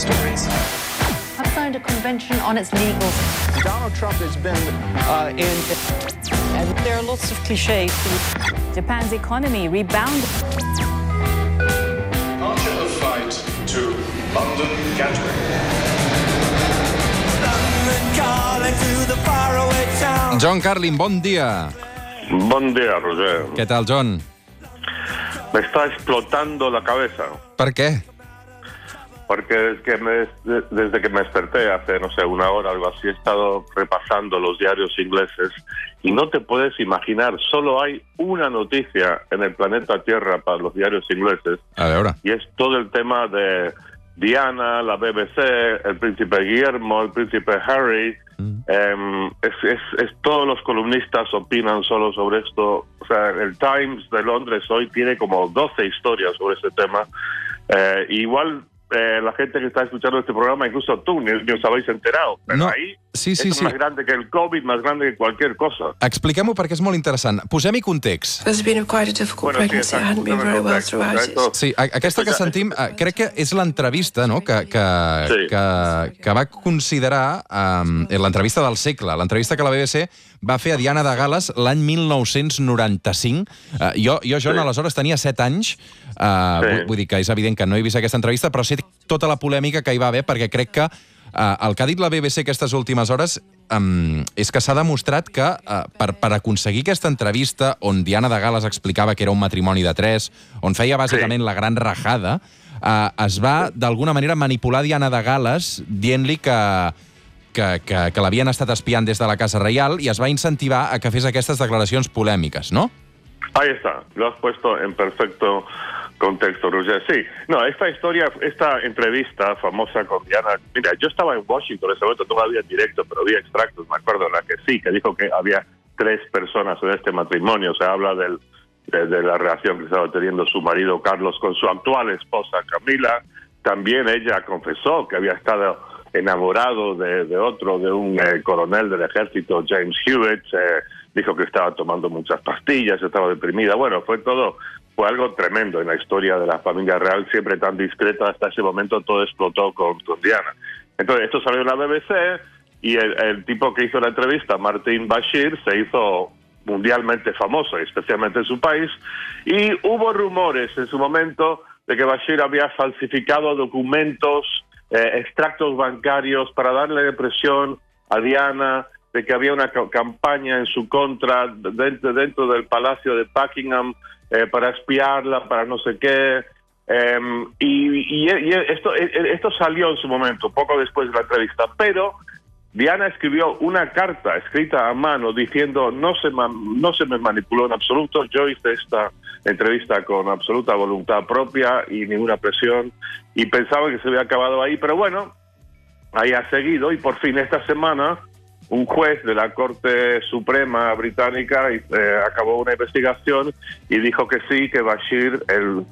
stories. have signed a convention on its legals. Donald Trump has been uh, in. And there are lots of cliches. Japan's economy rebounded. Departure of flight to London Gatwick. John Carlin, bon dia. Buen día, Roger. Què tal, John? Me está explotando la cabeza. Per què? Porque es que me- de- desde que me desperté hace, no sé, una hora o algo así, he estado repasando los diarios ingleses y no te puedes imaginar, solo hay una noticia en el planeta Tierra para los diarios ingleses A veure. y es todo el tema de Diana, la BBC, el príncipe Guillermo, el príncipe Harry. Em, es, es- es- todos los columnistas opinan solo sobre esto. O sea, el Times de Londres hoy tiene como 12 historias sobre este tema. Eh, igual eh, la gente que está escuchando este programa, incluso tú, ni, ni os habéis enterado. Pero No. ahí Sí, sí, es sí. más grande que el COVID, más grande que cualquier cosa. Expliquem-ho perquè és molt interessant. Posem-hi context. This has been a quite a difficult Bueno, sí, exacto. Sí, aquesta que sentim, eh, crec que és l'entrevista no? que, que, Sí. que, que va considerar um, l'entrevista del segle, l'entrevista que la BBC va fer a Diana de Gales l'any 1995. Uh, jo, jo, John, Sí. aleshores tenia 7 anys, uh, Sí. vull, vull dir que és evident que no he vist aquesta entrevista, però sé tota la polèmica que hi va haver, perquè crec que uh, el que ha dit la BBC aquestes últimes hores um, és que s'ha demostrat que uh, per, per aconseguir aquesta entrevista on Diana de Gales explicava que era un matrimoni de tres, on feia bàsicament Sí. la gran rajada, uh, es va d'alguna manera manipular Diana de Gales dient-li que, que, que, que l'havien estat espiant des de la Casa Reial i es va incentivar a que fes aquestes declaracions polèmiques, no? Ahí está, lo has puesto en perfecto contexto, Roger. Sí, no, esta historia, esta entrevista famosa con Diana, mira, yo estaba en Washington en ese momento, no vi en directo, pero vi extractos, me acuerdo, en la que sí, que dijo que había tres personas en este matrimonio, se habla del, de, de la relación que estaba teniendo su marido Carlos con su actual esposa Camila, también ella confesó que había estado enamorado de, de otro, de un eh, coronel del ejército, James Hewitt, eh, dijo que estaba tomando muchas pastillas, estaba deprimida. Bueno, fue todo, fue algo tremendo en la historia de la familia real, siempre tan discreta, hasta ese momento todo explotó con, con Diana. Entonces, esto salió en la BBC y el, el tipo que hizo la entrevista, Martin Bashir, se hizo mundialmente famoso, especialmente en su país, y hubo rumores en su momento de que Bashir había falsificado documentos, eh, extractos bancarios para darle depresión a Diana, de que había una ca- campaña en su contra dentro, dentro del Palacio de Buckingham eh, para espiarla, para no sé qué. Em, y, y- y esto, e- esto salió en su momento, poco después de la entrevista, pero Diana escribió una carta escrita a mano diciendo no se, no se me manipuló en absoluto, yo hice esta entrevista con absoluta voluntad propia y ninguna presión y pensaba que se había acabado ahí, pero bueno, ahí ha seguido y por fin esta semana un juez de la Corte Suprema británica eh, acabó una investigación y dijo que sí, que Bashir, el,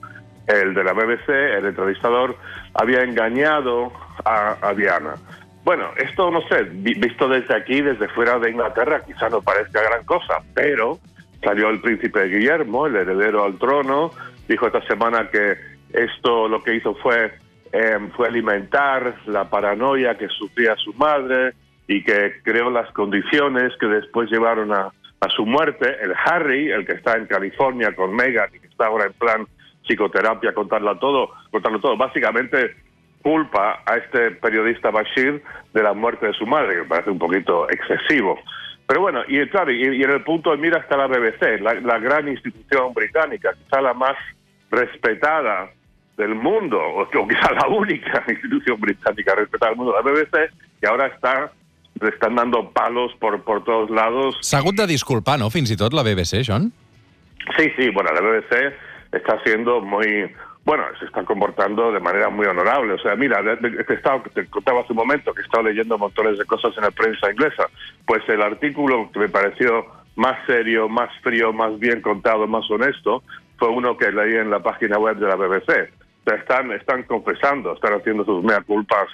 el de la BBC, el entrevistador, había engañado a, Diana. Bueno, esto no sé, vi- visto desde aquí, desde fuera de Inglaterra, quizá no parezca gran cosa, pero salió el príncipe Guillermo, el heredero al trono, dijo esta semana que esto lo que hizo fue, eh, fue alimentar la paranoia que sufría su madre y que creó las condiciones que después llevaron a, a su muerte. El Harry, el que está en California con Meghan y que está ahora en plan psicoterapia, contarlo todo, contarlo todo, básicamente culpa a este periodista Bashir de la muerte de su madre, que me parece un poquito excesivo. Pero bueno, y claro, y, y en el punto de mira está la BBC, la, la gran institución británica, quizá la más respetada del mundo, o, o quizá la única institución británica respetada del mundo, la BBC, que ahora está le están dando palos por, por todos lados S'ha hagut de disculpar, no?, fins i tot, la BBC, John? Sí, sí, bueno, la BBC está siendo muy, bueno, se está comportando de manera muy honorable. O sea, mira, te, estaba, te contaba hace un momento que he estado leyendo montones de cosas en la prensa inglesa. Pues el artículo que me pareció más serio, más frío, más bien contado, más honesto, fue uno que leí en la página web de la BBC. O sea, están, están confesando, están haciendo sus mea culpas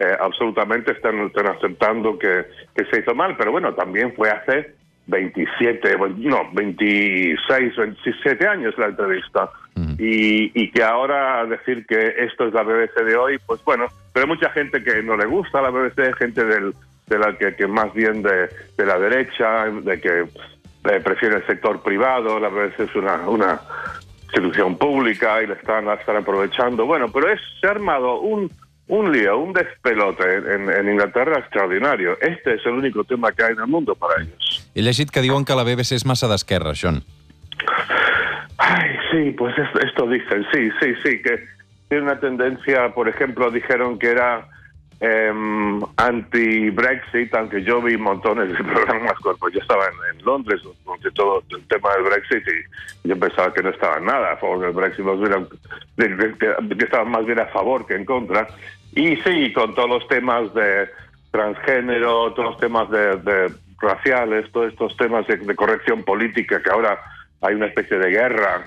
eh, absolutamente, están, están aceptando que, que se hizo mal, pero bueno, también fue hace 27, bueno, no, 26, 27 años la entrevista. y, y que ahora decir que esto es la BBC de hoy, pues bueno, pero hay mucha gente que no le gusta la BBC, gente del, de la que, que más bien de, de la derecha, de que eh, prefiere el sector privado, la BBC es una, una institución pública y la están, la están aprovechando. Bueno, pero es, se ha armado un, un lío, un despelote en, en Inglaterra extraordinario. Este es el único tema que hay en el mundo para ellos. He llegit que diuen que la BBC és massa d'esquerra, John. Ay, sí, pues esto, esto dicen, sí, sí, sí, que tiene una tendencia, por ejemplo, dijeron que era em, anti-Brexit, aunque yo vi montones de programas cuando yo estaba en, en Londres durante todo el tema del Brexit y yo pensaba que no estaban nada a favor del Brexit, más bien, de- de- que, que estaban más bien a favor que en contra. Y sí, con todos los temas de transgénero, todos los temas de, de raciales, todos estos temas de, corrección política, que ahora hay una especie de guerra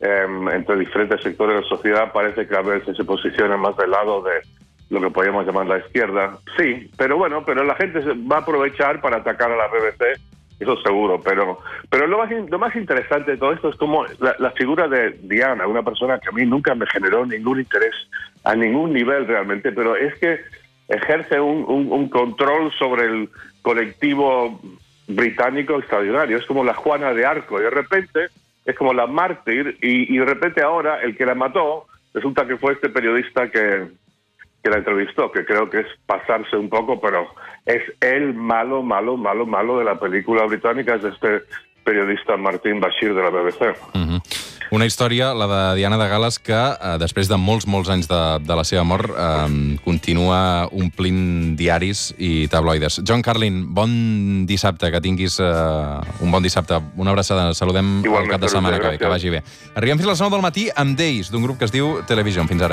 em, entre diferentes sectores de la sociedad, parece que a veces se posiciona más del lado de lo que podríamos llamar la izquierda. Sí, pero bueno, pero la gente va a aprovechar para atacar a la BBC, eso seguro, pero pero lo más, lo más interesante de todo esto es como la, la figura de Diana, una persona que a mí nunca me generó ningún interés a ningún nivel realmente, pero es que ejerce un, un- un control sobre el colectivo británico extraordinario. Es como la Juana de Arco, y de repente es como la mártir, y, y de repente ahora el que la mató resulta que fue este periodista que, que la entrevistó, que creo que es pasarse un poco, pero es el malo, malo, malo, malo de la película británica, es este periodista Martín Bashir de la BBC. Mhm. Una història, la de Diana de Gales, que eh, després de molts, molts anys de, de la seva mort eh, continua omplint diaris i tabloides. John Carlin, bon dissabte, que tinguis eh, un bon dissabte. Una abraçada, saludem Igualment, el cap de setmana que ve, que vagi bé. Arribem fins a les 9 del matí amb Days, d'un grup que es diu Television. Fins ara.